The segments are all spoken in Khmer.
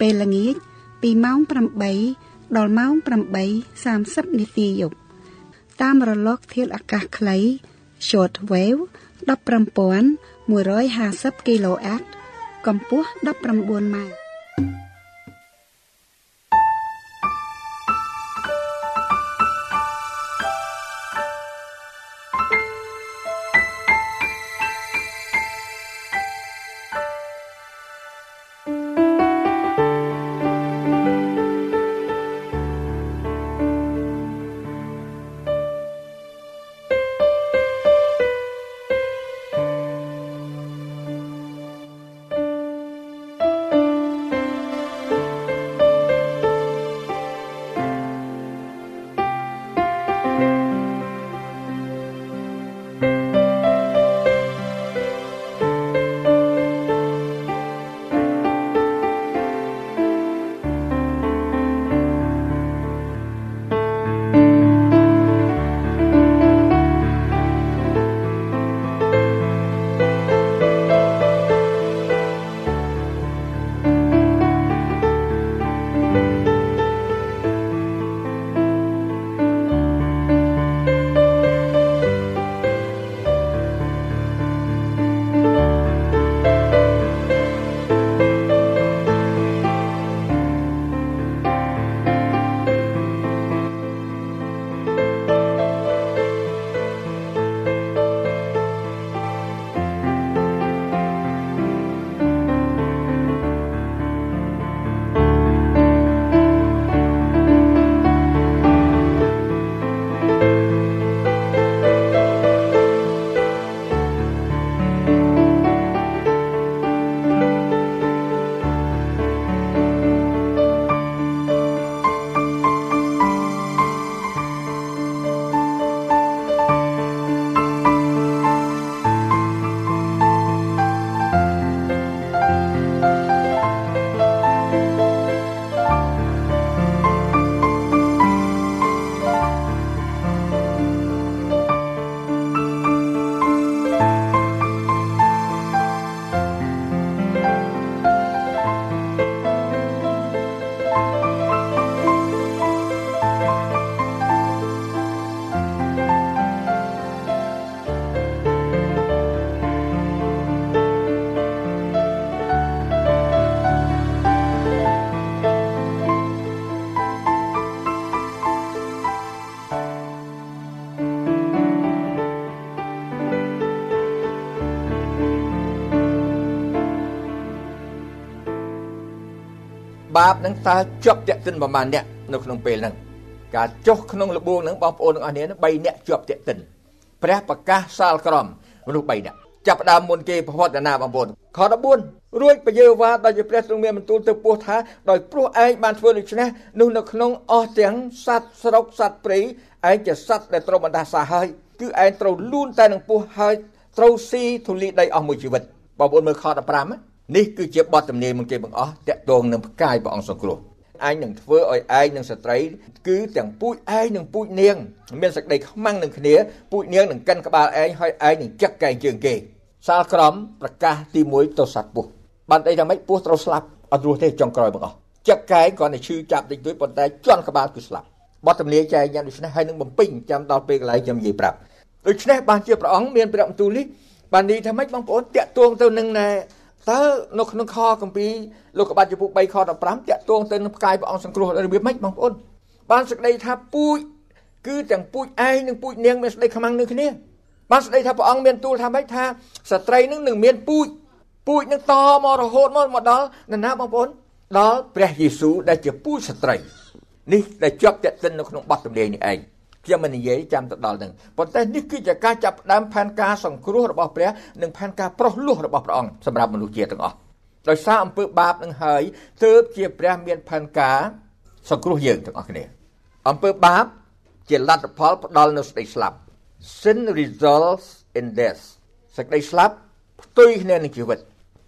ពេលល្ងាចពីម៉ោង8ដល់ម៉ោង8:30នាទីយប់តាមរលកធាតុអាកាសខ្លី short wave 15150 kHz កម្ពស់19ម៉ែត្រ បាបនឹងតើជាប់តាក់ទិនប្រមាណអ្នកនៅក្នុងពេលហ្នឹងការចុះក្នុងលបួងហ្នឹងបងប្អូនទាំងអស់គ្នា3អ្នកជាប់តាក់ទិនព្រះប្រកាសសាលក្រមមនុស្ស3អ្នកចាប់ដើមមុនគេប្រវត្តិណាបងប្អូនខ14រួចពយើវ៉ាដោយជាព្រះទ្រង់មានបន្ទូលទៅពោះថាដោយព្រោះឯងបានធ្វើដូច្នេះនោះនៅក្នុងអស់ទាំងសត្វស្រុកសត្វព្រៃឯងជាសត្វដែលត្រូវបណ្ដាសាហើយគឺឯងត្រូវលូនតែនឹងពោះហើយត្រូវស៊ីធូលីដីអស់មួយជីវិតបងប្អូនមើលខ15ណា នេះគឺជាបទទំនាយមួយគេបង្អស់តាក់ទងនឹងផ្កាយព្រះអង្គសង្គ្រោះឯងនឹងធ្វើឲ្យឯងនិងស្ត្រីគឺទាំងពូជឯងនិងពូជនាងមានសេចក្តីខ្មាំងនឹងគ្នាពូជនាងនឹងកិនក្បាលឯងហើយឯងនឹងចឹកកែងជើងគេសាលក្រមប្រកាសទី1ទៅសត្វពស់បានអីថាម៉េចពស់ត្រូវស្លាប់អត់រស់ទេចុងក្រោយបង្អស់ចឹកកែងគ្រាន់តែឈឺចាប់តិចតួចប៉ុន្តែជន់ក្បាលគឺស្លាប់បទទំនាយចែកយ៉ាងដូចនេះហើយនឹងបំពេញចាំដល់ពេលកន្លែងខ្ញុំនិយាយប្រាប់ដូច្នេះបានជាព្រះអង្គមានព្រះបន្ទូលនេះបាននិយាយថាម៉េចបងប្អូនតាក់ទងទៅនឹងណែ តើនៅក្នុងខគម្ពីរលោកកបាត់ចំពុក3ខ15តាក់ទងទៅនឹងផ្កាយព្រះអង្គសង្គ្រោះរបៀបម៉េចបងប្អូនបានសេចក្តីថាពូជគឺទាំងពូជឯងនិងពូជនាងមានសេចក្តីខ្មាំងនឹងគ្នាបានសេចក្តីថាព្រះអង្គមានទូលថាម៉េចថាស្ត្រីនឹងនឹងមានពូជពូជនឹងតមករហូតមកមកដល់នរណាបងប្អូនដល់ព្រះយេស៊ូវដែលជាពូជស្ត្រីនេះដែលជាប់តេតិននៅក្នុងបទចម្រៀងនេះឯង ខ្ញុំមិននិយាយចាំទៅដល់នឹងប៉ុន្តែនេះគឺជាការចាប់ផ្ដើមផែនការសង្គ្រោះរបស់ព្រះនិងផែនការប្រោះលោះរបស់ព្រះអង្គសម្រាប់មនុស្សជាតិទាំងអស់ដោយសារអំពើបាបនឹងហើយទើបជាព្រះមានផែនការសង្គ្រោះយើងទាំងអស់គ្នាអំពើបាបជាលទ្ធផលផ្ដល់នូវសេចក្តីស្លាប់ sin results in death សេចក្តីស្លាប់ផ្ទុយគ្នានឹងជីវិត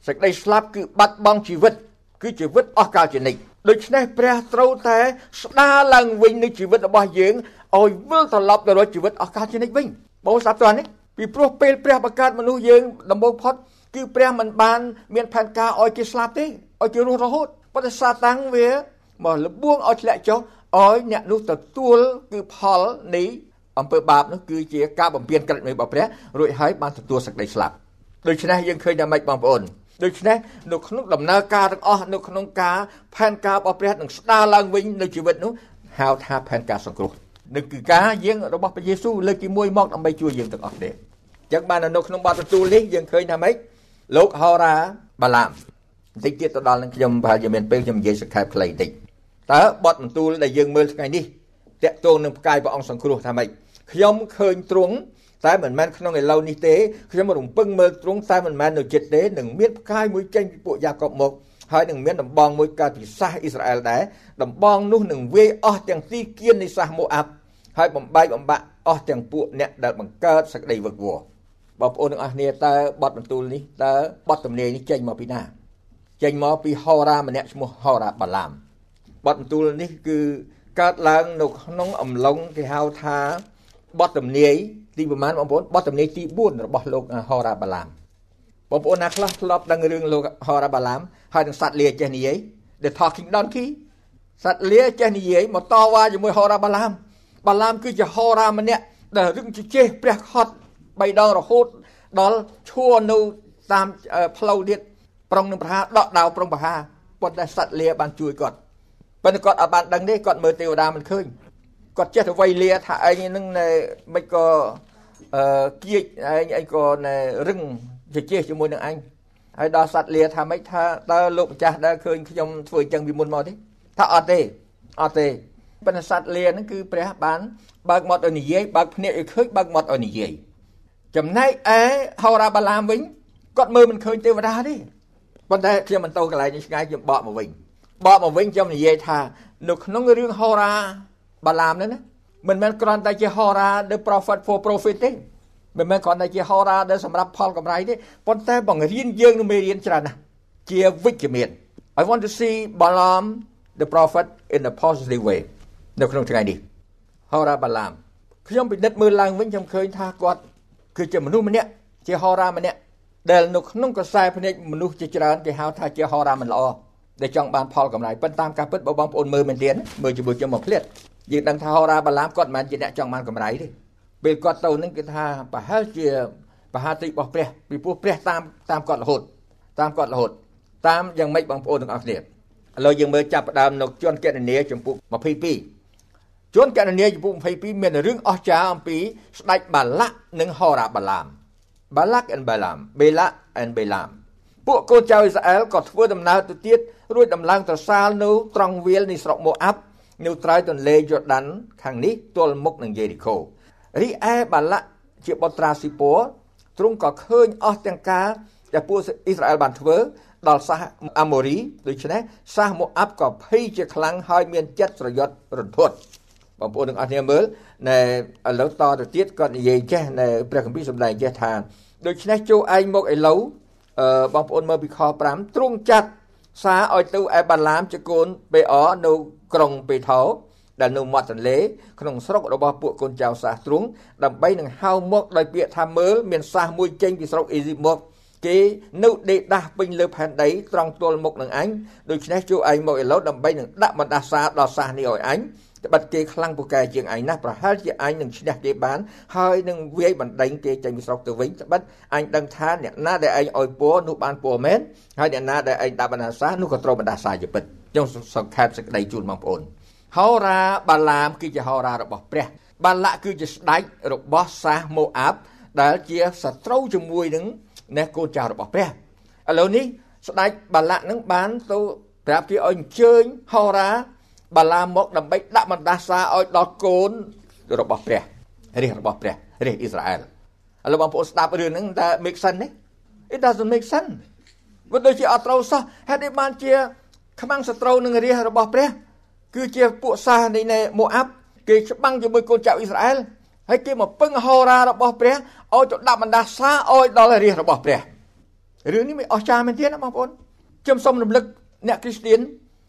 សេចក្តីស្លាប់គឺបាត់បង់ជីវិត គឺជីវិតអស់កលជានិច្ច ដូច្នេះព្រះត្រូវតែស្ដារឡើងវិញនូវជីវិតរបស់យើងឲ្យវិលត្រឡប់ទៅរកជីវិតអស់កលជានិច្ចវិញបងស្ដាប់តើនេះពីព្រោះពេលព្រះបង្កើតមនុស្សយើងដំបូងផុតគឺព្រះមិនបានមានផែនការឲ្យគេស្លាប់ទេឲ្យគេរស់រហូតប៉ុន្តែសាតាំងវាមកលបួងឲ្យធ្លាក់ចុះឲ្យអ្នកនោះទទួលគឺផលនៃអំពើបាបនោះគឺជាការបំពេញក្រិតនៃរបស់ព្រះរួចហើយបានទទួលសេចក្តីស្លាប់ដូច្នេះយើងឃើញថាម៉េចបងប្អូន ដូច្នេះនៅក្នុងដំណើរការទាំងអស់នៅក្នុងការផែនការរបស់ព្រះនឹងស្ដារឡើងវិញនៅជីវិតនោះហៅថាផែនការសង្គ្រោះនឹងគឺការយើងរបស់ព្រះយេស៊ូវលើកទី1មកដើម្បីជួយយើងទាំងអស់គ្នាអញ្ចឹងបាននៅក្នុងបទបន្ទូលនេះយើងឃើញថាម៉េចលោកហោរ៉ាបាឡាមបន្តិចទៀតទៅដល់នឹងខ្ញុំប្រហែលជាមានពេលខ្ញុំនិយាយសង្ខេបខ្លីបន្តិចតើបទបន្ទូលដែលយើងមើលថ្ងៃនេះតកតងនឹងផ្កាយព្រះអង្គសង្គ្រោះថាម៉េចខ្ញុំឃើញទ្រង់ តែមិនមែនក្នុងឥឡូវនេះទេខ្ញុំរំពឹងមើលទ្រង់តែមិនមែននៅចិត្តទេនឹងមានផ្កាយមួយចេញពីពួកយ៉ាកុបមកហើយនឹងមានដំបងមួយកើតពីសាសអ៊ីស្រាអែលដែរដំបងនោះនឹងវាយអស់ទាំងទីគៀននៃសាសម៉ូអាប់ហើយបំបែកបំបាក់អស់ទាំងពួកអ្នកដែលបង្កើតសក្តីវឹកវរបងប្អូនទាំងអស់គ្នាតើបទបន្ទូលនេះតើបទទំនាយនេះចេញមកពីណាចេញមកពីហោរាម្នាក់ឈ្មោះហោរាបាឡាមបទបន្ទូលនេះគឺកើតឡើងនៅក្នុងអំឡុងគេហៅថាបទទំនាយ ទីប្រមាណបងប្អូនបទទំនាយទី4របស់លោកហោរាបាឡាមបងប្អូនណាខ្លះធ្លាប់ដឹងរឿងលោកហោរាបាឡាមហើយនឹងសត្វលាចេះនិយាយ The Talking Donkey សត្វលាចេះនិយាយមកតវ៉ាជាមួយហោរាបាឡាមបាឡាមគឺជាហោរាម្នាក់ដែលរឹងជជែកព្រះខត់បីដងរហូតដល់ឈួរនៅតាមផ្លូវទៀតប្រុងនឹងប្រហាដកដាវប្រុងប្រហាប៉ុន្តែសត្វលាបានជួយគាត់ប៉ុន្តែគាត់អត់បានដឹងទេគាត់មើលទេវតាមិនឃើញ គាត់ចេះតែវៃលាថាឯងនឹងមិនក៏អឺគៀចឯងឯងក៏រឹងជជែកជាមួយនឹងអញហើយដល់សត្វលាថាម៉េចថាតើលោកម្ចាស់ដែរឃើញខ្ញុំធ្វើអញ្ចឹងពីមុនមកទេថាអត់ទេអត់ទេប៉ុន្តែសត្វលាហ្នឹងគឺព្រះបានបើកមាត់ឲ្យនិយាយបើកភ្នែកឲ្យឃើញបើកមាត់ឲ្យនិយាយចំណែកឯហោរាបាឡាមវិញគាត់មើលមិនឃើញទេវតាទេប៉ុន្តែខ្ញុំមិនទៅកន្លែងនេះឆ្ងាយខ្ញុំបកមកវិញបកមកវិញខ្ញុំនិយាយថានៅក្នុងរឿងហោរា បាឡាមនេះណាមិនមែនគ្រាន់តែជាហោរា the prophet for profit ទេមិនមែនគ្រាន់តែជាហោរាដែលសម្រាប់ផលកម្រៃទេប៉ុន្តែបង្រៀនយើងនឹងមេរៀនច្រើនណាស់ជាវិជ្ជមាន I want to see Balaam the prophet in a positive way នៅក្នុងថ្ងៃនេះហោរាបាឡាមខ្ញុំពិនិត្យមើលឡើងវិញខ្ញុំឃើញថាគាត់គឺជាមនុស្សម្នាក់ជាហោរាម្នាក់ដែលនៅក្នុងកសែភ្នែកមនុស្សជាច្រើនគេហៅថាជាហោរាមិនល្អដែលចង់បានផលកម្រៃប៉ុន្តែតាមការពិតបើបងប្អូនមើលមែនទេមើលជាមួយខ្ញុំមកភ្លាត យើងដឹងថាហោរាបាឡាមគាត់មិនមែនជាអ្នកចង់បានកម្រៃទេពេលគាត់ទៅនឹងគេថាប្រហែលជាបហាតិរបស់ព្រះពីព្រោះព្រះតាមតាមគាត់រហូតតាមគាត់រហូតតាមយ៉ាងម៉េចបងប្អូនទាំងអស់គ្នាឥឡូវយើងមើលចាប់ផ្ដើមនៅជនកណនីចំពុក22ជនកណនីចំពុក22មានរឿងអស្ចារ្យអំពីស្ដេចបាឡាក់និងហោរាបាឡាម Balak and Balaam Balak and Balaam ពួកកូនចៅអ៊ីស្រាអែលក៏ធ្វើដំណើរទៅទៀតរួចដំឡើងត្រសាលនៅត្រង់វាលនៃស្រុកម៉ូអាប់ នៅត្រើយទន្លេយូដានខាងនេះទល់មុខនឹងយេរីកូរីឯបាឡាក់ជាបុត្រាស៊ីពរទ្រង់ក៏ឃើញអស់ទាំងការដែលពួកអ៊ីស្រាអែលបានធ្វើដល់សាសអាម៉ូរីដូច្នេះសាសម៉ូអាប់ក៏ភ័យជាខ្លាំងហើយមានចិត្តស្រយត់រន្ធត់បងប្អូនទាំងអស់គ្នាមើលណែឥឡូវតទៅទៀតគាត់និយាយចេះណែព្រះគម្ពីរសម្ដែងចេះថាដូច្នេះចូលឯងមកឥឡូវអឺបងប្អូនមើលពីខ5ទ្រង់ចាត់ សារឲ្យទៅឯបាឡាមជាកូនបេអនៅក្រុងបេថោដែលនៅមាត់ទន្លេក្នុងស្រុករបស់ពួកកូនចៅសាសទ្រង់ដើម្បីនឹងហៅមកដោយពាក្យថាមើលមានសាសមួយចេញពីស្រុកអេស៊ីបមកគេនៅដេកដាស់ពេញលើផែនដីត្រង់ទល់មុខនឹងអញដូច្នេះជួឯងមកឥឡូវដើម្បីនឹងដាក់បណ្ដាសាដល់សាសនេះឲ្យអញ ត្បិតគេខ្លាំងពូកែជាងឯងណាស់ប្រហែលជាអញនឹងឈ្នះគេបានហើយនឹងវាយបណ្ដេញគេចេញពីស្រុកទៅវិញត្បិតអញដឹងថាអ្នកណាដែលឯងឲ្យពរនោះបានពរមែនហើយអ្នកណាដែលឯងដាក់បណ្ដាសានោះក៏ត្រូវបណ្ដាសាជាពិតខ្ញុំសង្ខេបសេចក្តីជូនបងប្អូនហោរាបាឡាមគឺជាហោរារបស់ព្រះបាឡាក់គឺជាស្ដេចរបស់សាសម៉ូអាប់ដែលជាសត្រូវជាមួយនឹងអ្នកកូនចៅរបស់ព្រះឥឡូវនេះស្ដេចបាឡាក់នឹងបានទៅប្រាប់គេឲ្យអញ្ជើញហោរា បាឡាមកដើម្បីដាក់បណ្ដាសាឲ្យដល់កូនរបស់ព្រះរាជរបស់ព្រះរាជអ៊ីស្រាអែលឥឡូវបងប្អូនស្ដាប់រឿងហ្នឹងតើ make sense ទេ It doesn't make sense វាដូចជាអត់ត្រូវសោះហេតុនេះបានជាខ្មាំងសត្រូវនឹងរាជរបស់ព្រះ គឺជាពួកសាសនៃម៉ូអាប់គេច្បាំងជាមួយកូនចៅអ៊ីស្រាអែលហើយគេមកពឹងហោរារបស់ព្រះឲ្យទៅដាក់បណ្ដាសាឲ្យដល់រាជរបស់ព្រះរឿងនេះមិនអស្ចារ្យមែនទេណាបងប្អូនខ្ញុំសូមរំលឹកអ្នកគ្រីស្ទៀន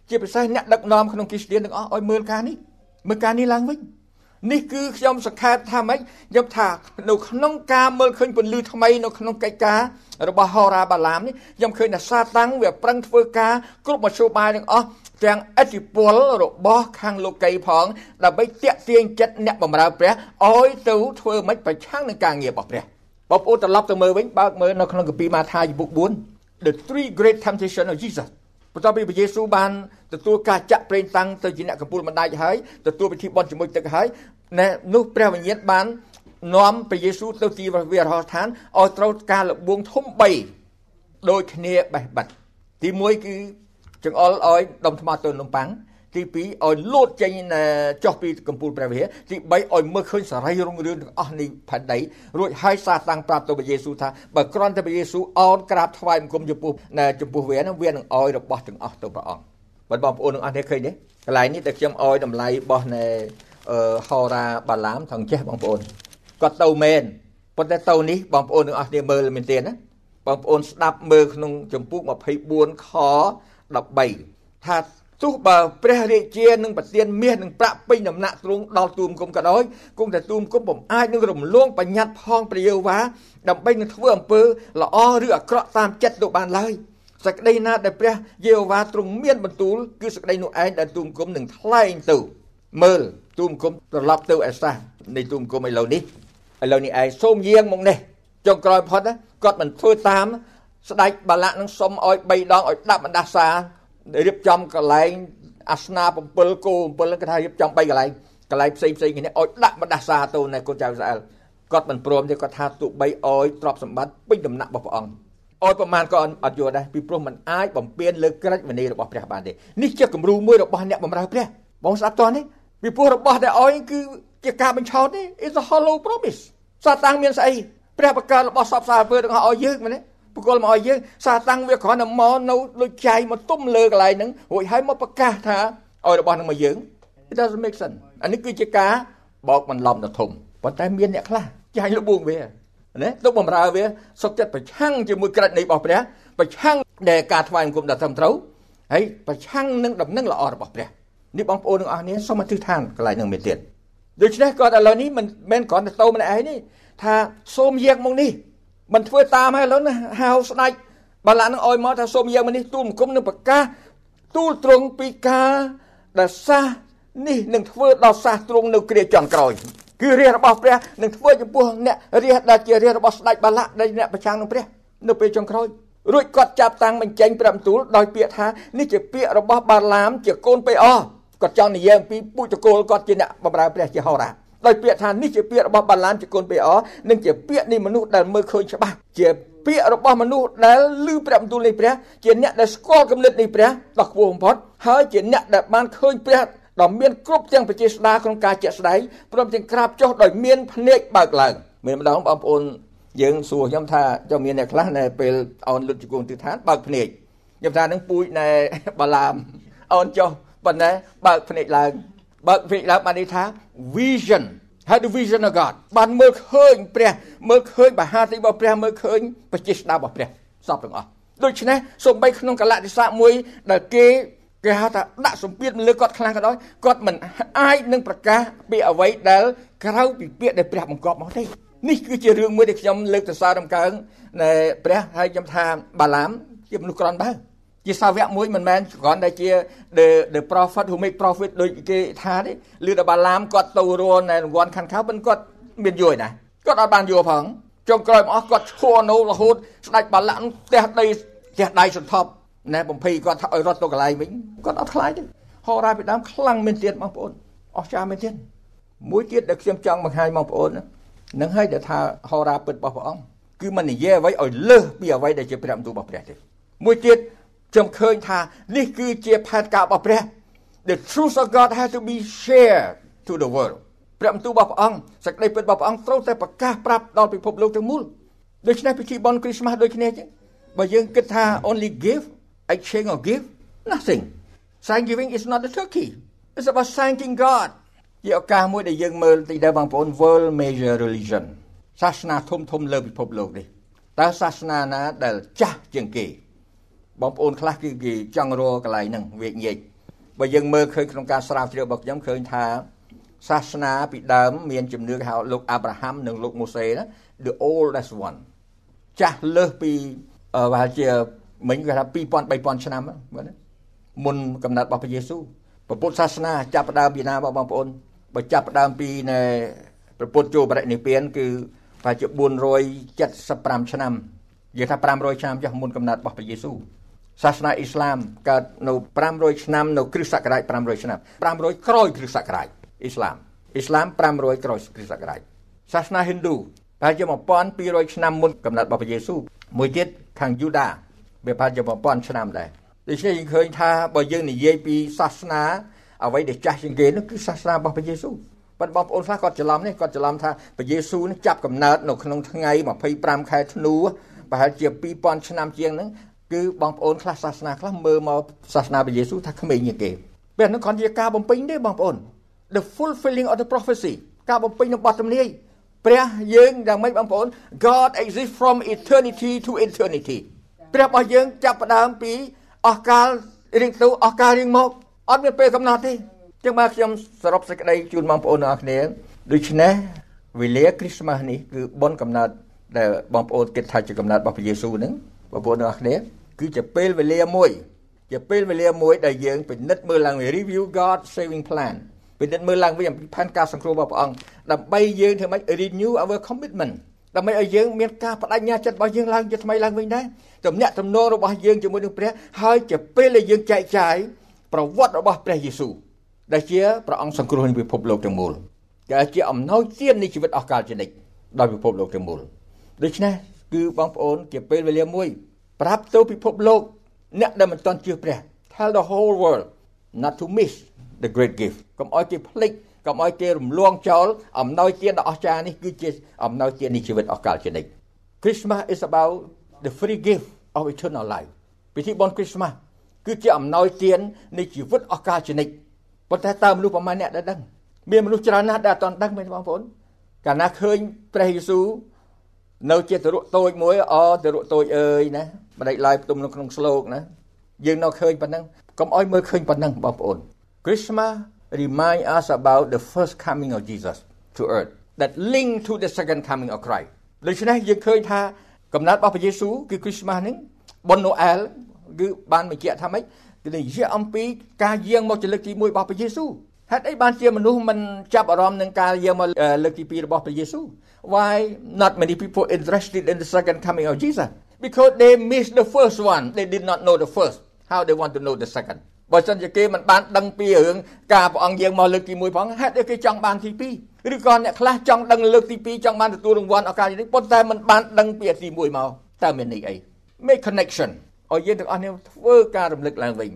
ជាពិសេសអ្នកដឹកនាំក្នុងគ្រីស្ទៀនទាំងអស់ឲ្យមើលការនេះមើលការនេះឡើងវិញនេះគឺខ្ញុំសង្ខេបថាម៉េចខ្ញុំថានៅក្នុងការមើលឃើញពន្លឺថ្មីនៅក្នុងកិច្ចការរបស់ហោរាបាឡាមនេះខ្ញុំឃើញថាសាតាំងវាប្រឹងធ្វើការគ្រប់មធ្យោបាយទាំងអស់ទាំងអធិពលរបស់ខាងលោកីផងដើម្បីតាក់ទាញចិត្តអ្នកបម្រើព្រះឲ្យទៅធ្វើម៉េចប្រឆាំងនឹងការងាររបស់ព្រះបងប្អូនត្រឡប់ទៅមើលវិញបើកមើលនៅក្នុងកាពីម៉ាថាយពុក4 The three great temptation of Jesus បន្ទាប់ពីព្រះយេស៊ូវបានទទួលការចាក់ប្រេងតាំងទៅជាអ្នកកំពូលបណ្ដាច់ហើយទទួលពិធីបន់ជាមួយទឹកហើយណែនោះព្រះវិញ្ញាណបាននាំព្រះយេស៊ូវទៅទីវិរហដ្ឋានឲ្យត្រូវការលបួងធំ3ដូចគ្នាបេះបិទទី1គឺចង្អុលឲ្យដុំថ្មទៅនំប៉័ង ទី2ឲ្យលោតចេញចុះពីកំពូលព្រះវិហារទី3ឲ្យមើលឃើញសរីរុងរឿងទាំងអស់នៃផែនដីរួចហើយសាតាំងប្រាប់ទៅព្រះយេស៊ូវថាបើគ្រាន់តែព្រះយេស៊ូវអោនក្រាបថ្វាយបង្គំចំពោះចំពោះវានឹងវានឹងឲ្យរបស់ទាំងអស់ទៅព្រះអង្គបាទបងប្អូនទាំងអស់នេះឃើញទេកន្លែងនេះដែលខ្ញុំឲ្យតម្លៃរបស់នៃហោរាបាឡាមថងចេះបងប្អូនគាត់ទៅមែនប៉ុន្តែទៅនេះបងប្អូនទាំងអស់គ្នាមើលមែនទេណាបងប្អូនស្ដាប់មើលក្នុងចម្ពោះ24ខ13ថា ទោះបើព្រះរាជានឹងប្រទានមាសនឹងប្រាក់ពេញដំណាក់ទ្រង់ដល់ទូមគុំក៏ដោយគង់តែទូមគុំពុំអាចនឹងរំលងបញ្ញត្តិផងព្រះយេហូវ៉ាដើម្បីនឹងធ្វើអំពើល្អឬអាក្រក់តាមចិត្តទៅបានឡើយសេចក្តីណាដែលព្រះយេហូវ៉ាទ្រង់មានបន្ទូលគឺសេចក្តីនោះឯងដែលទូមគុំនឹងថ្លែងទៅមើលទូមគុំត្រឡប់ទៅអេសាសនៃទូមគុំឥឡូវនេះឥឡូវនេះឯងសូមយាងមកនេះចុងក្រោយផុតគាត់មិនធ្វើតាមស្ដេចបាឡាក់នឹងសុំឲ្យ3ដងឲ្យដាក់បណ្ដាសា រៀបចំកន្លែងអាសនា7គោ7គេថារៀបចំ3កន្លែងកន្លែងផ្សេងផ្សេងគ្នាឲ្យដាក់បណ្ដាសាទៅនៅកូនចៅអ៊ីស្រាអែលគាត់មិនព្រមទេគាត់ថាទូបីអោយទ្រព្យសម្បត្តិពេញដំណាក់របស់ព្រះអង្គអោយប្រមាណក៏អត់យល់ដែរពីព្រោះมันអាចបំពេញលើក្រិចវិន័យរបស់ព្រះបានទេនេះជាគំរូមួយរបស់អ្នកបម្រើព្រះបងស្ដាប់តោះនេះពីព្រោះរបស់ដែលអោយគឺជាការបញ្ឆោតទេ is a hollow promise សាតាំងមានស្អីព្រះបកកើតរបស់សពសាវើទាំងអស់ឲ្យយើងមែនទេ បកលមកឲ្យយើងសាតាំងវាគ្រាន់តែមកនៅដូចចៃមកទុំលើកន្លែងហ្នឹងរួចហើយមកប្រកាសថាឲ្យរបស់ហ្នឹងមកយើង it doesn't make sense អានេះគឺជាការបោកបន្លំទៅធំប៉ុន្តែមានអ្នកខ្លះចាញ់លបួងវាណាទុកបំរើវាសុខចិត្តប្រឆាំងជាមួយក្រិតនៃរបស់ព្រះប្រឆាំងដែលការថ្វាយបង្គំដល់ត្រឹមត្រូវហើយប្រឆាំងនឹងដំណឹងល្អរបស់ព្រះនេះបងប្អូនទាំងអស់គ្នាសូមអធិដ្ឋានកន្លែងនឹងមែនទៀតដូច្នេះគាត់ឥឡូវនេះមិនមែនគ្រាន់តែតោម្នាក់ឯងនេះថាសូមយកមកនេះ មិនធ្វើតាមហើយឥឡូវណាហៅស្ដេចបាឡានឹងអោយមកថាសូមយើងមកនេះទូលមកគុំនឹងប្រកាសទូលត្រង់ពីការដែលសាសនេះនឹងធ្វើដល់សាសទ្រង់នៅគ្រាចុងក្រោយគឺរាជរបស់ព្រះនឹងធ្វើចំពោះអ្នករាជដែលជារាជរបស់ស្ដេចបាឡាដែលអ្នកប្រឆាំងនឹងព្រះនៅពេលចុងក្រោយរួចគាត់ចាប់តាំងបញ្ចេញព្រះបន្ទូលដោយពាក្យថានេះជាពាក្យរបស់បាឡាមជាកូនពេអគាត់ចង់និយាយអំពីពុជកូលគាត់ជាអ្នកបម្រើព្រះជាហោរា ដោយពាក្យថានេះជាពាក្យរបស់បាឡាមជាកូនពេអនិងជាពាក្យនៃមនុស្សដែលមើលឃើញច្បាស់ជាពាក្យរបស់មនុស្សដែលឮព្រះបន្ទូលនៃព្រះជាអ្នកដែលស្គាល់គំនិតនៃព្រះដ៏ខ្ពស់បំផុតហើយជាអ្នកដែលបានឃើញព្រះដ៏មានគ្រប់ទាំងប្រជាស្ដារក្នុងការជាក់ស្ដែងព្រមទាំងក្រាបចុះដោយមានភ្នែកបើកឡើងមានម្ដងបងប្អូនយើងសួរខ្ញុំថាចុះមានអ្នកខ្លះនៅពេលអោនលុតជង្គង់ទិដ្ឋានបើកភ្នែកខ្ញុំថានឹងពូជណែបាឡាមអោនចុះប៉ុន្តែបើកភ្នែកឡើង បើកភ្នែកឡើងបានន័យថា vision had the vision of God បានមើលឃើញព្រះមើលឃើញបហាទីរបស់ព្រះមើលឃើញប្រជាស្ដាររបស់ព្រះសពទាំងអស់ដូច្នេះសូម្បីក្នុងកលៈទេសៈមួយដែលគេគេហៅថាដាក់សម្ពាធលើគាត់ខ្លាំងក៏ដោយគាត់មិនអាចនឹងប្រកាសពីអ្វីដែលក្រៅពីពាក្យដែលព្រះបង្គាប់មកទេនេះគឺជារឿងមួយដែលខ្ញុំលើកទៅសាររំកើងនៃព្រះហើយខ្ញុំថាបាឡាមជាមនុស្សក្រន់បើ ជាសាវកមួយមិនមែនគ្រាន់តែជា the the prophet who make profit ដូចគេថាទេឬដល់បាឡាមគាត់ទៅរស់នៅរង្វាន់ខាន់ខៅមិនគាត់មានយល់ណាគាត់អត់បានយល់ផងចុងក្រោយមកអស់គាត់ឈួរនៅរហូតស្ដេចបាឡាក់ផ្ទះដីផ្ទះដៃសន្ធប់ណែបំភីគាត់ថាឲ្យរត់ទៅកន្លែងវិញគាត់អត់ខ្លាចទេហោរាពីដើមខ្លាំងមែនទៀតបងប្អូនអស្ចារ្យមែនទៀតមួយទៀតដែលខ្ញុំចង់បង្ហាញបងប្អូននឹងឲ្យដែលថាហោរាពិតរបស់ព្រះអង្គគឺមិននិយាយអ្វីឲ្យលើសពីអ្វីដែលជាព្រះបន្ទូលរបស់ព្រះទេមួយទៀត ខ្ញុំឃើញថានេះគឺជាផែនការរបស់ព្រះ The truth of God has to be shared to the world ព្រះបន្ទូលរបស់ព្រះអង្គសេចក្តីពិតរបស់ព្រះអង្គត្រូវតែប្រកាសប្រាប់ដល់ពិភពលោកទាំងមូលដូច្នេះពិធីបុណ្យគ្រីស្មាស់ដូចគ្នាចឹងបបើយើងគិតថា only give exchange or give nothing thanksgiving is not the turkey it's about thanking God ជាឱកាសមួយដែលយើងមើលទីដែរបងប្អូន world major religion សាសនាធំធំលើពិភពលោកនេះតើសាសនាណាដែលចាស់ជាងគេ បងប្អូនខ្លះគឺគេចង់រកកន្លែងហ្នឹងវាញែកបើយើងមើលឃើញក្នុងការស្រាវជ្រាវរបស់ខ្ញុំឃើញថាសាសនាពីដើមមានជំនឿហៅលោកអាប់រ៉ាហាំនិងលោកម៉ូសេណា the oldest one ចាស់លើសពីប្រហែលជាមិញគេថា2000 3000ឆ្នាំមើលណាមុនកំណត់របស់ព្រះយេស៊ូវពុទ្ធសាសនាចាប់ផ្ដើមពីណាបងប្អូនបើចាប់ផ្ដើមពីនៃព្រះពុទ្ធចូលបរិនិព្វាន គឺប្រហែលជា475ឆ្នាំនិយាយថា500ឆ្នាំចុះមុនកំណត់របស់ព្រះយេស៊ូវ សាសនាអ៊ីស្លាមកើតនៅ500ឆ្នាំនៅគ្រិស្តសករាជ500ឆ្នាំ500ក្រោយគ្រិស្តសករាជអ៊ីស្លាមអ៊ីស្លាម500ក្រោយគ្រិស្តសករាជសាសនាហិណ្ឌូប្រហែលជា1200ឆ្នាំមុនកំណត់របស់ព្រះយេស៊ូវមួយទៀតខាងយូដាវាប្រហែលជា1000ឆ្នាំដែរដូច្នេះយើងឃើញថាបើយើងនិយាយពីសាសនាអ្វីដែលចាស់ជាងគេនោះគឺសាសនារបស់ព្រះយេស៊ូវប៉ុន្តែបងប្អូនខ្លះគាត់ច្រឡំនេះគាត់ច្រឡំថាព្រះយេស៊ូវនេះចាប់កំណើតនៅក្នុងថ្ងៃ25ខែធ្នូប្រហែលជា2000ឆ្នាំជាងហ្នឹង គឺបងប្អូនខ្លះសាសនាខ្លះមើលមកសាសនាព្រះយេស៊ូវថាក្មេងជាងគេពេលហ្នឹងគ្រាន់ជាការបំពេញទេបងប្អូន the fulfilling of the prophecy ការបំពេញនៃបទទំនាយព្រះយើងយ៉ាងម៉េចបងប្អូន God exists from eternity to eternity ព្រះរបស់យើងចាប់ផ្ដើមពីអស់កាលរៀងទៅអស់កាលរៀងមកអត់មានពេលកំណត់ទេចឹងមកខ្ញុំសរុបសេចក្តីជូនបងប្អូនទាំងអស់គ្នាដូច្នេះវេលាគ្រីស្មាស់នេះគឺបុណ្យកំណត់ដែលបងប្អូនគិតថាជាកំណត់របស់ព្រះយេស៊ូវហ្នឹងបងប្អូនទាំងអស់គ្នា គឺជាពេលវេលាមួយ ជាពេលវេលាមួយដែលយើងពិនិត្យមើលឡើង review God saving plan ពិនិត្យមើលឡើងវិញអំពីផែនការសង្គ្រោះរបស់ព្រះអង្គដើម្បីយើងធ្វើម៉េច renew our commitment ដើម្បីឲ្យយើងមានការបដិញ្ញាចិត្តរបស់យើងឡើងជាថ្មីឡើងវិញដែរទំនាក់ទំនងរបស់យើងជាមួយនឹងព្រះហើយជាពេលដែលយើងចែកចាយប្រវត្តិរបស់ព្រះយេស៊ូវដែលជាព្រះអង្គសង្គ្រោះនៃពិភពលោកទាំងមូលដែលជាអំណោយទាននៃជីវិតអស់កលជានិច្ចដល់ពិភពលោកទាំងមូលដូច្នេះគឺបងប្អូនជាពេលវេលាមួយ ប្រាប់ទៅពិភពលោកអ្នកដែលមិនទាន់ជឿព្រះ tell the whole world not to miss the great gift កុំឲ្យគេភ្លេចកុំឲ្យគេរំលងចោលអំណោយទានដ៏អស្ចារ្យនេះគឺជាអំណោយទាននៃជីវិតអស់កលជានិច្ច Christmas is about the free gift of eternal life ពិធីបុណ្យ Christmas គឺជាអំណោយទាននៃជីវិតអស់កលជានិច្ចប៉ុន្តែតើមនុស្សប្រមាណអ្នកដែលដឹងមានមនុស្សច្រើនណាស់ដែលអត់ទាន់ដឹងមែនបងប្អូនកាលណាឃើញព្រះយេស៊ូវ នៅជាទរុតូចមួយអទរុតូចអើយណាបដិឡាយផ្ទុំនៅក្នុងស្លោកណាយើងនៅឃើញប៉ុណ្ណឹងកុំឲ្យមើលឃើញប៉ុណ្ណឹងបងប្អូន Christmas remind us about the first coming of Jesus to earth that link to the second coming of Christ ដូច្នេះយើងឃើញថាកំណត់របស់ព្រះយេស៊ូវគឺ Christmas ហ្នឹងបុណ្យណូអែលគឺបានបញ្ជាក់ថាម៉េចគឺនិយាយអំពីការយាងមកជាលើកទី1របស់ព្រះយេស៊ូវ ហេតុអីបានជាមនុស្សមិនចាប់អារម្មណ៍នឹងការយាងមកលើកទី2របស់ព្រះយេស៊ូវ Why not many people interested in the second coming of Jesus because they missed the first one they did not know the first how they want to know the second បើសិនជាគេមិនបានដឹងពីរឿងការព្រះអង្គយាងមកលើកទី1ផងហេតុអីគេចង់បានទី2ឬក៏អ្នកខ្លះចង់ដឹងលើកទី2ចង់បានទទួលរង្វាន់ឱកាសនេះប៉ុន្តែមិនបានដឹងពីទី1មកតើមានន័យអី make connection ឲ្យយើងទាំងអស់នេះធ្វើការរំលឹកឡើងវិញ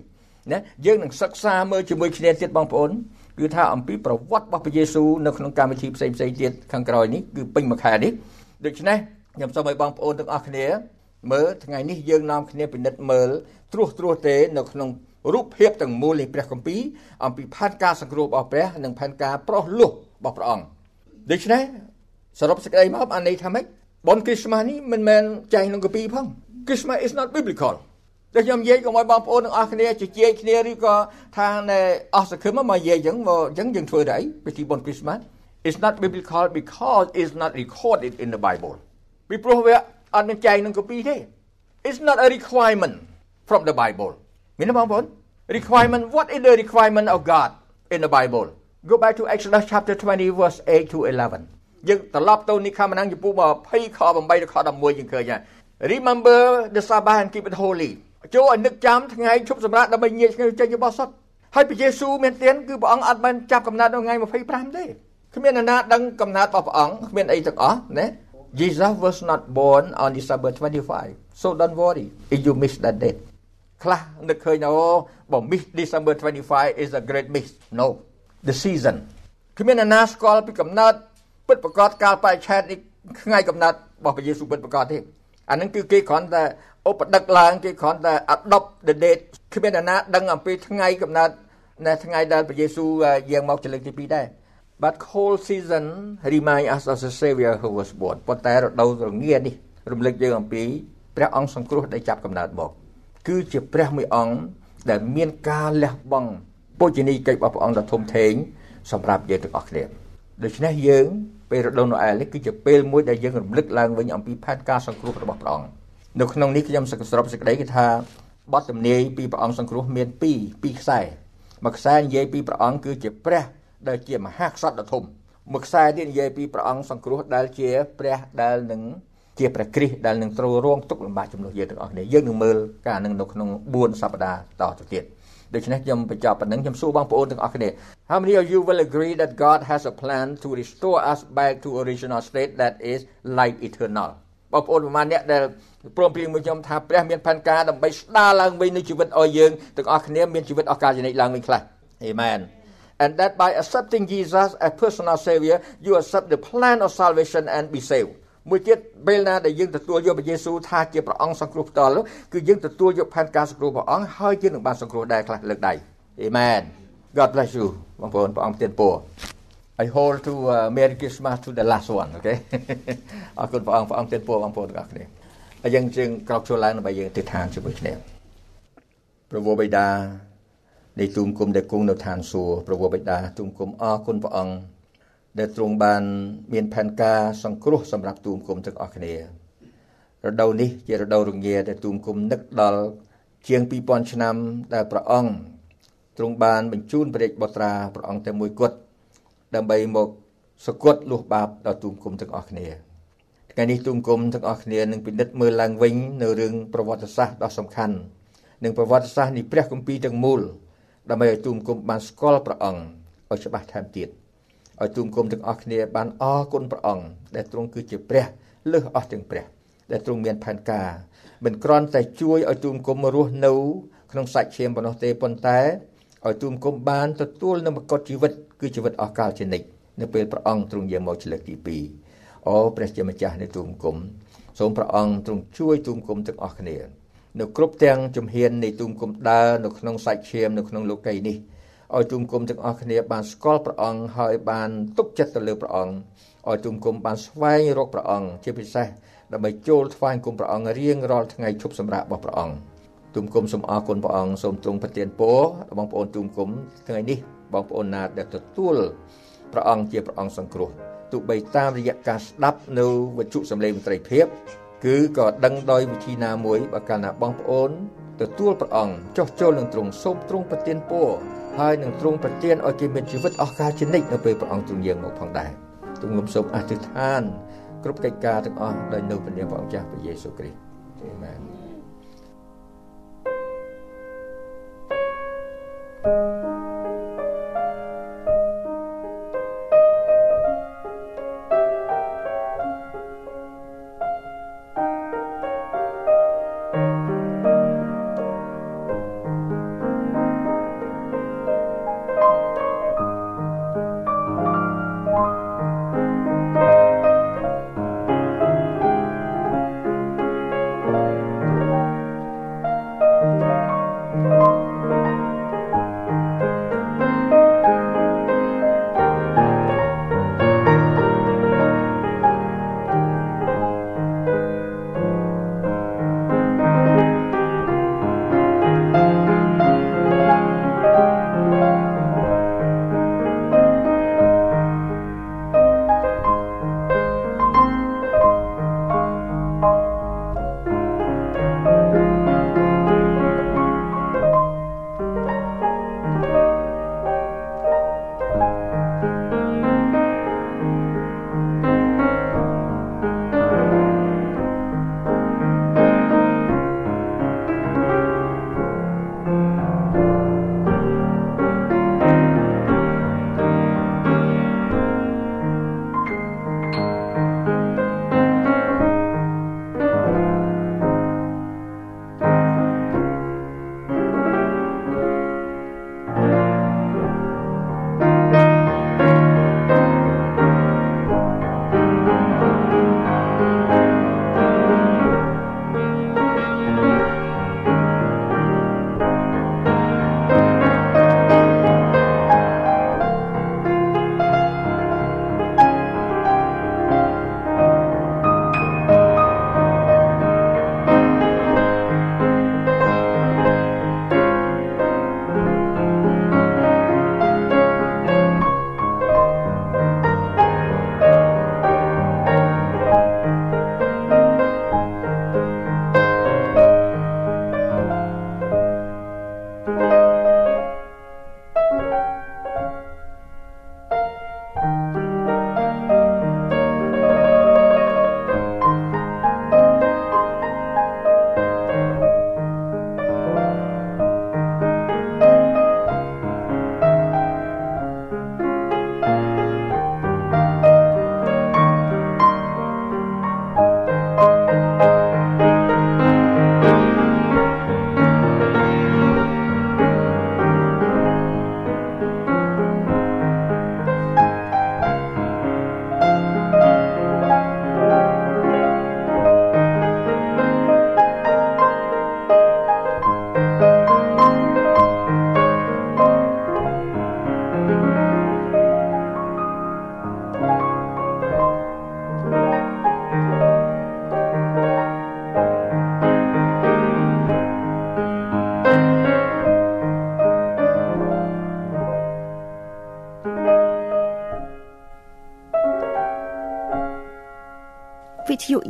ណាយើងនឹងសិក្សាមើលជាមួយគ្នាទៀតបងប្អូន គឺថាអំពីប្រវត្តិរបស់ព្រះយេស៊ូវនៅក្នុងកម្មវិធីផ្សេងផ្សេងទៀតខាងក្រោយនេះគឺពេញមួយខែនេះដូច្នេះខ្ញុំសូមឲ្យបងប្អូនទាំងអស់គ្នាមើលថ្ងៃនេះយើងនាំគ្នាពិនិត្យមើលត្រួសត្រាសទេនៅក្នុងរូបភាពទាំងមូលនៃព្រះគម្ពីរអំពីផែនការសង្គ្រោះរបស់ព្រះនិងផែនការប្រោះលោះរបស់ព្រះអង្គដូច្នេះសរុបសេចក្តីមកអានេះថាម៉េចបុណ្យគ្រីស្មាស់នេះមិនមែនចែងក្នុងគម្ពីរផង Christmas is not biblical តែខ្ញុំនិយាយកុំឲ្យបងប្អូនទាំងអស់គ្នាជជែកគ្នាឬក៏ថាណែអស់សង្ឃឹមមកនិយាយអញ្ចឹងមកអញ្ចឹងយើងធ្វើដែរពិធីបុណ្យ Christmas is not biblical because it's not recorded in the Bible ពីព្រោះវាអត់មានចែងក្នុងគម្ពីរទេ It's not a requirement from the Bible មានទេបងប្អូន requirement what is the requirement of God in the Bible go back to Exodus chapter 20 verse 8 to 11យើងត្រឡប់ទៅនិកាមណាំងចំពោះ20ខ8ដល់ខ11យើងឃើញហើយ remember the Sabbath and keep it holy ចូលឲ្យនឹកចាំថ្ងៃឈប់សម្រាកដើម្បីញាតថ្ងៃចេញរបស់សុទ្ធហើយព្រះយេស៊ូវមានទានគឺព្រះអង្គអត់បានចាប់កំណត់នៅថ្ងៃ25ទេគ្មាននរណាដឹងកំណត់របស់ព្រះអង្គគ្មានអីទាំងអស់ណា Jesus was not born on December 25 so don't worry if you miss that date ខ្លះនឹកឃើញអូបើ miss December 25 is a great miss no the season គ្មាននរណាស្គាល់ពីកំណត់ពិតប្រកបកាលបរិច្ឆេទនេះថ្ងៃកំណត់របស់ព្រះយេស៊ូវពិតប្រកបទេអានឹងគឺគេគ្រាន់តែ ឧបដឹកឡើងគេគ្រាន់តែ adopt the date គ្មានអ្នកណាដឹងអំពីថ្ងៃកំណត់នៅថ្ងៃដែលព្រះយេស៊ូវយាងមកជាលើកទី2ដែរ But cold season remind us of the savior who was born ប៉ុន្តែរដូវរងានេះរំលឹកយើងអំពីព្រះអង្គសង្គ្រោះដែលចាប់កំណើតមកគឺជាព្រះមួយអង្គដែលមានការលះបង់ពុជនីយកិច្ចរបស់ព្រះអង្គដ៏ធំធេងសម្រាប់យើងទាំងអស់គ្នាដូច្នេះយើងពេលរដូវណូអែលនេះគឺជាពេលមួយដែលយើងរំលឹកឡើងវិញអំពីផែនការសង្គ្រោះរបស់ព្រះអង្គ នៅក្នុងនេះខ្ញុំសរុបសេចក្តីគឺថាបទទំនាយពីព្រះអង្គសង្គ្រោះមាន2ពីរខ្សែមួយខ្សែនិយាយពីព្រះអង្គគឺជាព្រះដែលជាមហាក្សត្រដ៏ធំមួយខ្សែទៀតនិយាយពីព្រះអង្គសង្គ្រោះដែលជាព្រះដែលនឹងជាព្រះគ្រីស្ទដែលនឹងត្រូវរងទុក្ខលំបាកជំនួសយើងទាំងអស់គ្នាយើងនឹងមើលការនឹងនៅក្នុង4សប្តាហ៍តទៅទៀតដូច្នេះខ្ញុំបញ្ចប់ប៉ុណ្ណឹងខ្ញុំសួរបងប្អូនទាំងអស់គ្នា How many of you will agree that God has a plan to restore us back to original state that is life eternal បងប្អូនប្រហែលអ្នកដែល ព្រមព្រៀងមួយខ្ញុំថាព្រះមានផែនការដើម្បីស្ដារឡើងវិញនូវជីវិតឲ្យយើងទាំងអស់គ្នាមានជីវិតអស់កលជានិច្ចឡើងវិញខ្លះ Amen and that by accepting Jesus as personal savior you accept the plan of salvation and be saved មួយទៀតពេលណាដែលយើងទទួលយកព្រះយេស៊ូវថាជាព្រះអង្គសង្គ្រោះផ្ទាល់គឺយើងទទួលយកផែនការសង្គ្រោះព្រះអង្គហើយយើងនឹងបានសង្គ្រោះដែរខ្លះលើកដៃ Amen God bless you បងប្អូនព្រះអង្គទានពរ I hold to uh, Merry Christmas to the last one អូខេអរគុណព្រះអង្គព្រះអង្គទានពរបងប្អូនទាំងអស់គ្នា ហើយយើងជើងក្រោកឈរឡើងដើម្បីយើងទិដ្ឋានជាមួយគ្នាព្រះវរបិតានៃទូមគុំដែលគង់នៅឋានសួគ៌ព្រះវរបិតាទូមគុំអរគុណព្រះអង្គដែលទ្រង់បាន មានផែនការសង្គ្រោះសម្រាប់ទូមគុំទាំងអស់គ្នារដូវនេះជារដូវរងាដែលទូមគុំនឹកដល់ជាង2000ឆ្នាំដែលព្រះអង្គទ្រង់បានបញ្ជូនព្រះរាជបុត្រាព្រះអង្គតែមួយគត់ដើម្បីមកសគត់លុះបាបដល់ទូមគុំទាំងអស់គ្នា ថ្ងៃនេះទូមគុំទាំងអស់គ្នានឹងពិនិត្យមើលឡើងវិញនៅរឿងប្រវត្តិសាស្ត្រដ៏សំខាន់និងប្រវត្តិសាស្ត្រនៃព្រះគម្ពីរទាំងមូលដើម្បីឲ្យទូមគុំបានស្គាល់ព្រះអង្គឲ្យច្បាស់ថែមទៀតឲ្យទូមគុំទាំងអស់គ្នាបានអរគុណព្រះអង្គដែលទ្រង់គឺជាព្រះលើសអស់ទាំងព្រះដែលទ្រង់មានផែនការមិនគ្រាន់តែជួយឲ្យទូមគុំរស់នៅក្នុងសាច់ឈាមប៉ុណ្ណោះទេប៉ុន្តែឲ្យទូមគុំបានទទួលនូវមកុដជីវិតគឺជីវិតអស់កលជានិច្ចនៅពេលព្រះអង្គទ្រង់យាងមកជាលើកទី2 អូព្រះជាម្ចាស់នៃទូមគុំសូមព្រះអង្គទ្រង់ជួយទូមគុំទាំងអស់គ្នានៅគ្រប់ទាំងជំហាននៃទូមគុំដើរនៅក្នុងសាច់ឈាមនៅក្នុងលោកីយ៍នេះឲ្យទូមគុំទាំងអស់គ្នាបានស្គាល់ព្រះអង្គហើយបានទុកចិត្តទៅលើព្រះអង្គឲ្យទូមគុំបានស្វែងរកព្រះអង្គជាពិសេសដើម្បីចូលថ្វាយគុំព្រះអង្គរៀងរាល់ថ្ងៃឈប់សម្រាករបស់ព្រះអង្គទូមគុំសូមអរគុណព្រះអង្គសូមទ្រង់ប្រទានពរបងប្អូនទូមគុំថ្ងៃនេះបងប្អូនណាដែលទទួលព្រះអង្គជាព្រះអង្គសង្គ្រោះ ទោះបីតាមរយៈការស្ដាប់នៅវិទ្យុសំឡេងមន្ត្រីភាព គឺក៏ដឹងដោយវិធីណាមួយបើកាលណាបងប្អូនទទួលព្រះអង្គចុះចូលនឹងទ្រង់សូមទ្រង់ប្រទានពរហើយនឹងទ្រង់ប្រទានឲ្យគេមានជីវិតអស់កលជានិច្ចនៅពេលព្រះអង្គទ្រង់យាងមកផងដែរទ្រង់សូមអធិដ្ឋានគ្រប់កិច្ចការទាំងអស់ដោយនៅព្រះនាមព្រះអង្គចាស់ព្រះយេស៊ូវគ្រីស្ទអាមែន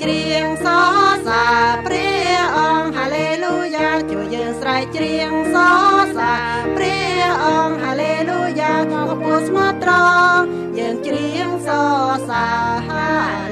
ច្រៀងសរសើរព្រះអង្គហាឡេលូយ៉ាជួយយើងស្រែកច្រៀងសរសើរព្រះអង្គហាឡេលូយ៉ាខកពោស្មត្រង់យើងច្រៀងសរសើរហា